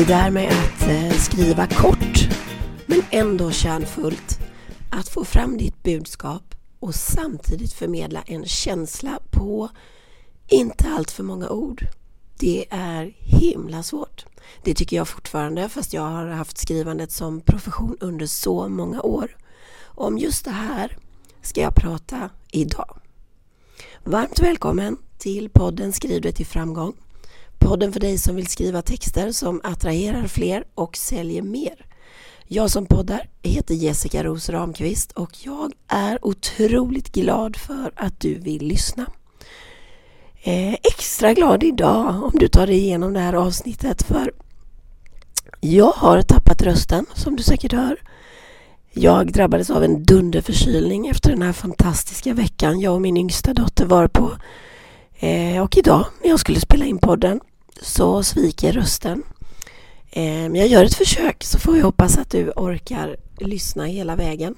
Det där med att eh, skriva kort men ändå kärnfullt. Att få fram ditt budskap och samtidigt förmedla en känsla på inte allt för många ord. Det är himla svårt. Det tycker jag fortfarande fast jag har haft skrivandet som profession under så många år. Om just det här ska jag prata idag. Varmt välkommen till podden Skriv det till framgång. Podden för dig som vill skriva texter som attraherar fler och säljer mer. Jag som poddar heter Jessica Ros Ramqvist och jag är otroligt glad för att du vill lyssna. Eh, extra glad idag om du tar dig igenom det här avsnittet för jag har tappat rösten som du säkert hör. Jag drabbades av en dunderförkylning efter den här fantastiska veckan jag och min yngsta dotter var på. Eh, och idag när jag skulle spela in podden så sviker rösten. Eh, men jag gör ett försök så får vi hoppas att du orkar lyssna hela vägen.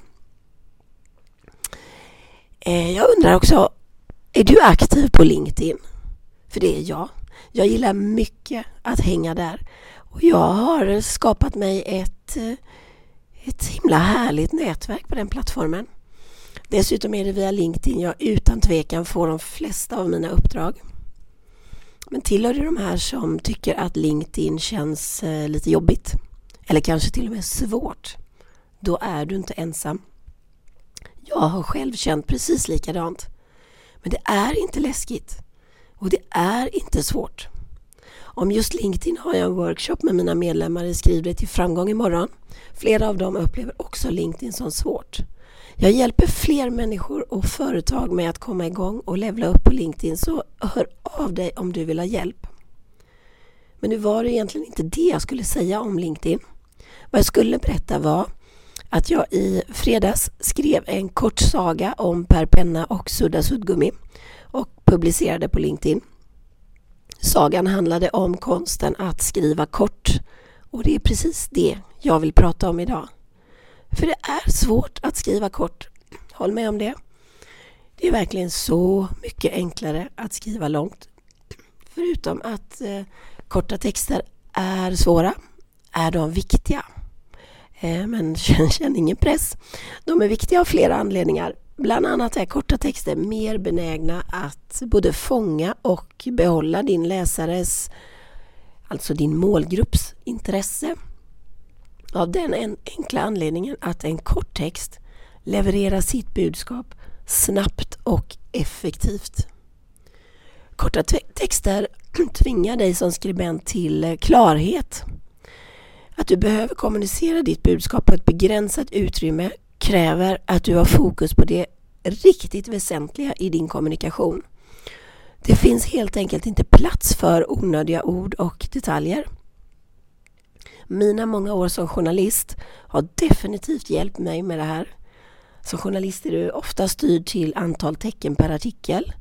Eh, jag undrar också, är du aktiv på LinkedIn? För det är jag. Jag gillar mycket att hänga där. Och jag har skapat mig ett, eh, ett himla härligt nätverk på den plattformen. Dessutom är det via LinkedIn jag utan tvekan får de flesta av mina uppdrag. Men tillhör du de här som tycker att LinkedIn känns eh, lite jobbigt eller kanske till och med svårt, då är du inte ensam. Jag har själv känt precis likadant. Men det är inte läskigt och det är inte svårt. Om just LinkedIn har jag en workshop med mina medlemmar i Skriv dig till framgång imorgon. Flera av dem upplever också LinkedIn som svårt. Jag hjälper fler människor och företag med att komma igång och levla upp på LinkedIn så hör av dig om du vill ha hjälp. Men nu var det egentligen inte det jag skulle säga om LinkedIn. Vad jag skulle berätta var att jag i fredags skrev en kort saga om Per Penna och Sudda Suddgummi och publicerade på LinkedIn. Sagan handlade om konsten att skriva kort och det är precis det jag vill prata om idag. För det är svårt att skriva kort. Håll med om det. Det är verkligen så mycket enklare att skriva långt. Förutom att eh, korta texter är svåra, är de viktiga. Eh, men känn ingen press. De är viktiga av flera anledningar. Bland annat är korta texter mer benägna att både fånga och behålla din läsares, alltså din målgrupps intresse. Av den enkla anledningen att en kort text levererar sitt budskap snabbt och effektivt. Korta texter tvingar dig som skribent till eh, klarhet. Att du behöver kommunicera ditt budskap på ett begränsat utrymme kräver att du har fokus på det riktigt väsentliga i din kommunikation. Det finns helt enkelt inte plats för onödiga ord och detaljer. Mina många år som journalist har definitivt hjälpt mig med det här. Som journalist är du ofta styrd till antal tecken per artikel.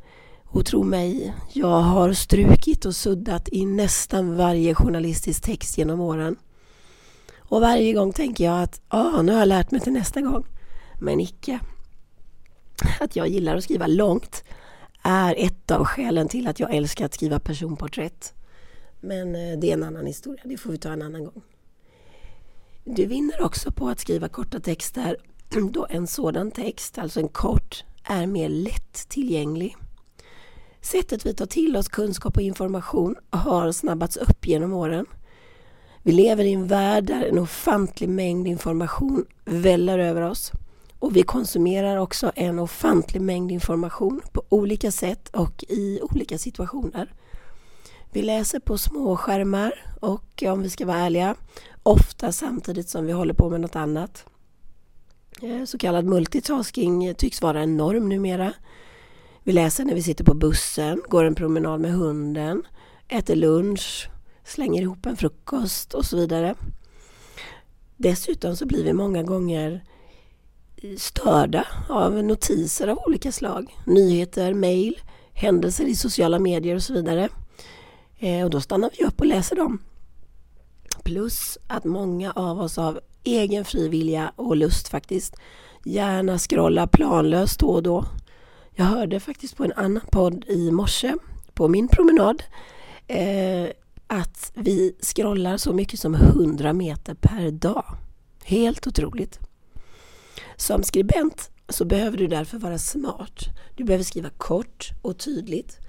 Och tro mig, jag har strukit och suddat i nästan varje journalistisk text genom åren. Och varje gång tänker jag att ah, nu har jag lärt mig till nästa gång. Men icke. Att jag gillar att skriva långt är ett av skälen till att jag älskar att skriva personporträtt. Men eh, det är en annan historia, det får vi ta en annan gång. Du vinner också på att skriva korta texter då en sådan text, alltså en kort, är mer lättillgänglig. Sättet vi tar till oss kunskap och information har snabbats upp genom åren. Vi lever i en värld där en ofantlig mängd information väller över oss. Och vi konsumerar också en ofantlig mängd information på olika sätt och i olika situationer. Vi läser på små skärmar och om vi ska vara ärliga, ofta samtidigt som vi håller på med något annat. Eh, så kallad multitasking tycks vara en norm numera. Vi läser när vi sitter på bussen, går en promenad med hunden, äter lunch, slänger ihop en frukost och så vidare. Dessutom så blir vi många gånger störda av notiser av olika slag. Nyheter, mejl, händelser i sociala medier och så vidare. Eh, och då stannar vi upp och läser dem. Plus att många av oss av egen frivilliga och lust faktiskt gärna scrollar planlöst då och då. Jag hörde faktiskt på en annan podd i morse på min promenad eh, att vi scrollar så mycket som 100 meter per dag. Helt otroligt. Som skribent så behöver du därför vara smart. Du behöver skriva kort och tydligt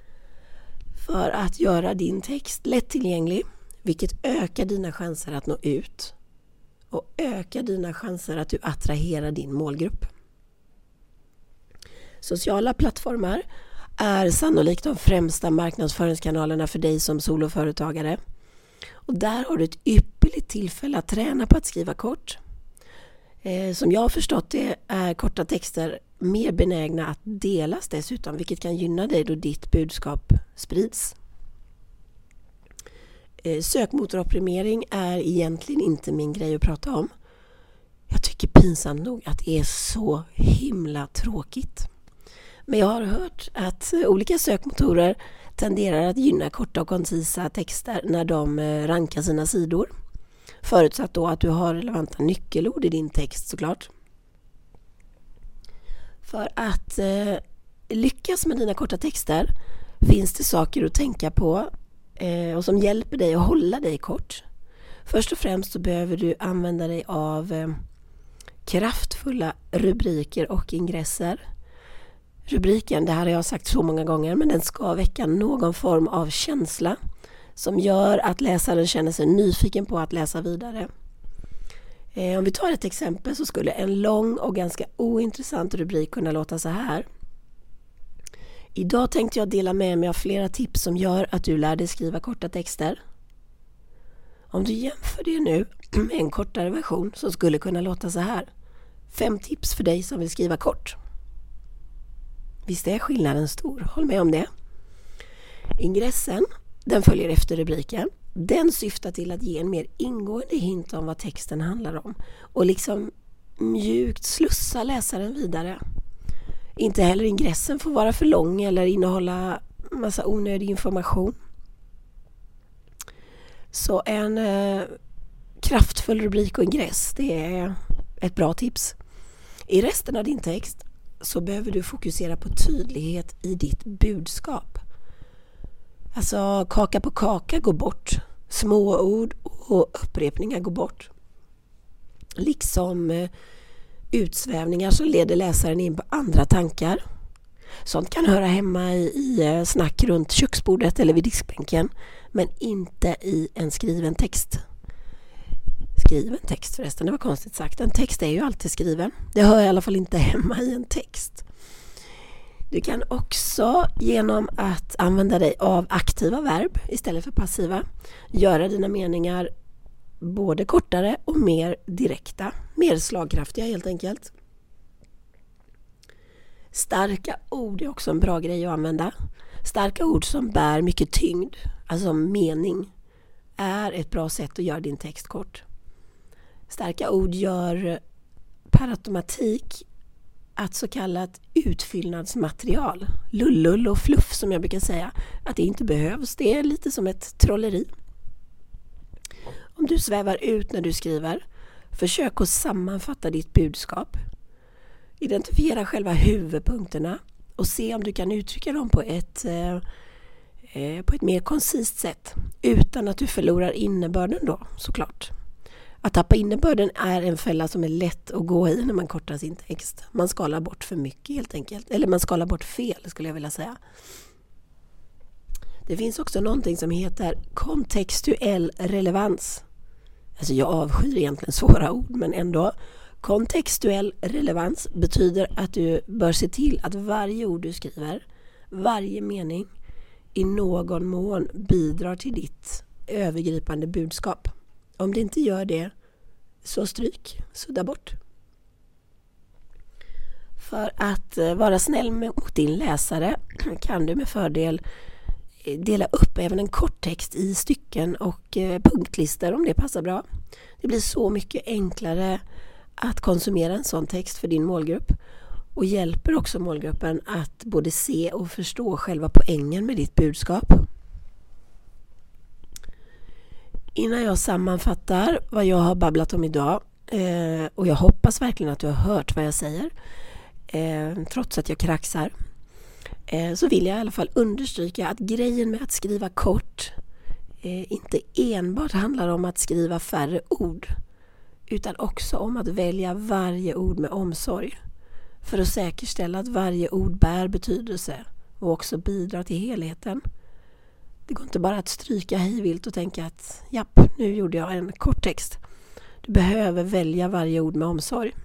för att göra din text lättillgänglig vilket ökar dina chanser att nå ut och ökar dina chanser att du attraherar din målgrupp. Sociala plattformar är sannolikt de främsta marknadsföringskanalerna för dig som soloföretagare. Och där har du ett ypperligt tillfälle att träna på att skriva kort. Eh, som jag har förstått det är korta texter mer benägna att delas dessutom vilket kan gynna dig då ditt budskap sprids. Eh, sökmotoroptimering är egentligen inte min grej att prata om. Jag tycker pinsamt nog att det är så himla tråkigt. Men jag har hört att eh, olika sökmotorer tenderar att gynna korta och koncisa texter när de eh, rankar sina sidor. Förutsatt då att du har relevanta nyckelord i din text såklart. För att eh, lyckas med dina korta texter finns det saker att tänka på eh, och som hjälper dig att hålla dig kort. Först och främst så behöver du använda dig av eh, kraftfulla rubriker och ingresser. Rubriken, det här har jag sagt så många gånger, men den ska väcka någon form av känsla som gör att läsaren känner sig nyfiken på att läsa vidare. Eh, om vi tar ett exempel så skulle en lång och ganska ointressant rubrik kunna låta så här. Idag tänkte jag dela med mig av flera tips som gör att du lär dig skriva korta texter. Om du jämför det nu med en kortare version som skulle kunna låta så här. Fem tips för dig som vill skriva kort. Visst är skillnaden stor? Håll med om det. Ingressen, den följer efter rubriken. Den syftar till att ge en mer ingående hint om vad texten handlar om och liksom mjukt slussa läsaren vidare. Inte heller ingressen får vara för lång eller innehålla massa onödig information. Så en eh, kraftfull rubrik och ingress, det är ett bra tips. I resten av din text så behöver du fokusera på tydlighet i ditt budskap. Alltså kaka på kaka går bort. Småord och upprepningar går bort. Liksom eh, utsvävningar som leder läsaren in på andra tankar. Sånt kan höra hemma i, i eh, snack runt köksbordet eller vid diskbänken men inte i en skriven text. Skriven text förresten, det var konstigt sagt. En text är ju alltid skriven. Det hör i alla fall inte hemma i en text. Du kan också genom att använda dig av aktiva verb istället för passiva göra dina meningar både kortare och mer direkta, mer slagkraftiga helt enkelt. Starka ord är också en bra grej att använda. Starka ord som bär mycket tyngd, alltså mening, är ett bra sätt att göra din text kort. Starka ord gör per automatik att så kallat utfyllnadsmaterial, lullull och fluff som jag brukar säga, att det inte behövs. Det är lite som ett trolleri. Om du svävar ut när du skriver, försök att sammanfatta ditt budskap. Identifiera själva huvudpunkterna och se om du kan uttrycka dem på ett, eh, eh på ett mer koncist sätt utan att du förlorar innebörden då såklart. Att tappa innebörden är en fälla som är lätt att gå i när man kortar sin text. Man skalar bort för mycket helt enkelt. Eller man skalar bort fel skulle jag vilja säga. Det finns också någonting som heter kontextuell relevans. Alltså jag avskyr egentligen svåra ord men ändå. Kontextuell relevans betyder att du bör se till att varje ord du skriver, varje mening i någon mån bidrar till ditt övergripande budskap. Om det inte gör det, så stryk, sudda bort. För att eh, vara snäll mot din läsare kan du med fördel eh, dela upp även en kort text i stycken och eh, punktlistor om det passar bra. Det blir så mycket enklare att konsumera en sån text för din målgrupp och hjälper också målgruppen att både se och förstå själva poängen med ditt budskap. Innan jag sammanfattar vad jag har babblat om idag eh, och jag hoppas verkligen att du har hört vad jag säger eh, trots att jag kraxar eh, så vill jag i alla fall understryka att grejen med att skriva kort eh, inte enbart handlar om att skriva färre ord utan också om att välja varje ord med omsorg för att säkerställa att varje ord bär betydelse och också bidrar till helheten. Det går inte bara att stryka hejvilt och tänka att japp, nu gjorde jag en kort text. Du behöver välja varje ord med omsorg.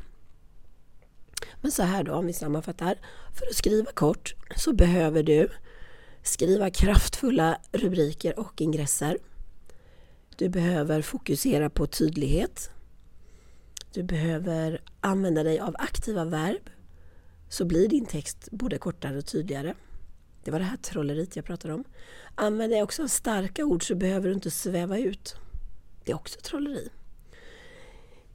Men så här då, om vi sammanfattar. För att skriva kort så behöver du skriva kraftfulla rubriker och ingresser. Du behöver fokusera på tydlighet. Du behöver använda dig av aktiva verb så blir din text både kortare och tydligare. Det var det här trolleriet jag pratade om. Använd dig också av starka ord så behöver du inte sväva ut. Det är också trolleri.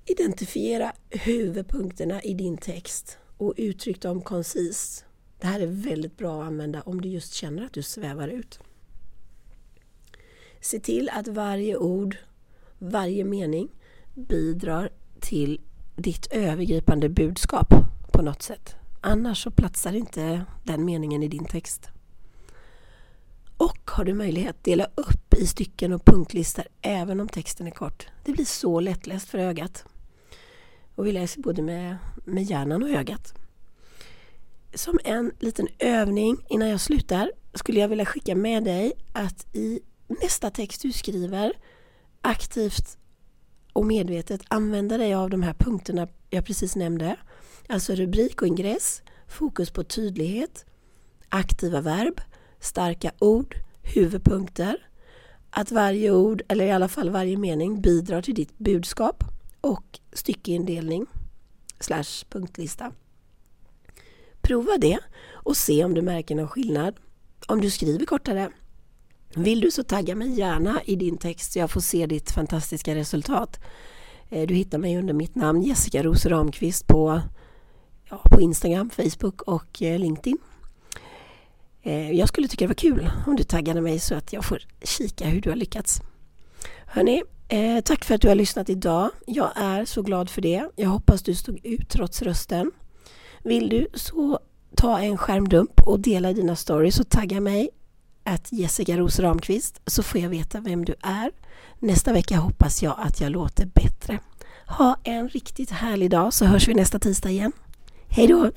Identifiera huvudpunkterna i din text och uttryck dem koncist. Det här är väldigt bra att använda om du just känner att du svävar ut. Se till att varje ord, varje mening bidrar till ditt övergripande budskap på något sätt. Annars så platsar inte den meningen i din text. Och har du möjlighet, dela upp i stycken och punktlistor även om texten är kort. Det blir så lättläst för ögat. Och vi läser både med, med hjärnan och ögat. Som en liten övning innan jag slutar skulle jag vilja skicka med dig att i nästa text du skriver aktivt och medvetet använda dig av de här punkterna jag precis nämnde. Alltså rubrik och ingress, fokus på tydlighet, aktiva verb, starka ord, huvudpunkter. Att varje ord, eller i alla fall varje mening, bidrar till ditt budskap och styckeindelning slash punktlista. Prova det och se om du märker någon skillnad. Om du skriver kortare. Vill du så tagga mig gärna i din text så jag får se ditt fantastiska resultat. Eh, du hittar mig under mitt namn Jessica Rose Ramqvist på, ja, på Instagram, Facebook och eh, LinkedIn. Eh, jag skulle tycka det var kul om du taggade mig så att jag får kika hur du har lyckats. Hörni, eh, tack för att du har lyssnat idag. Jag är så glad för det. Jag hoppas du stod ut trots rösten. Vill du så ta en skärmdump och dela dina stories och tagga mig att Jessica Ros Ramqvist så får jag veta vem du är. Nästa vecka hoppas jag att jag låter bättre. Ha en riktigt härlig dag så hörs vi nästa tisdag igen. Hej då!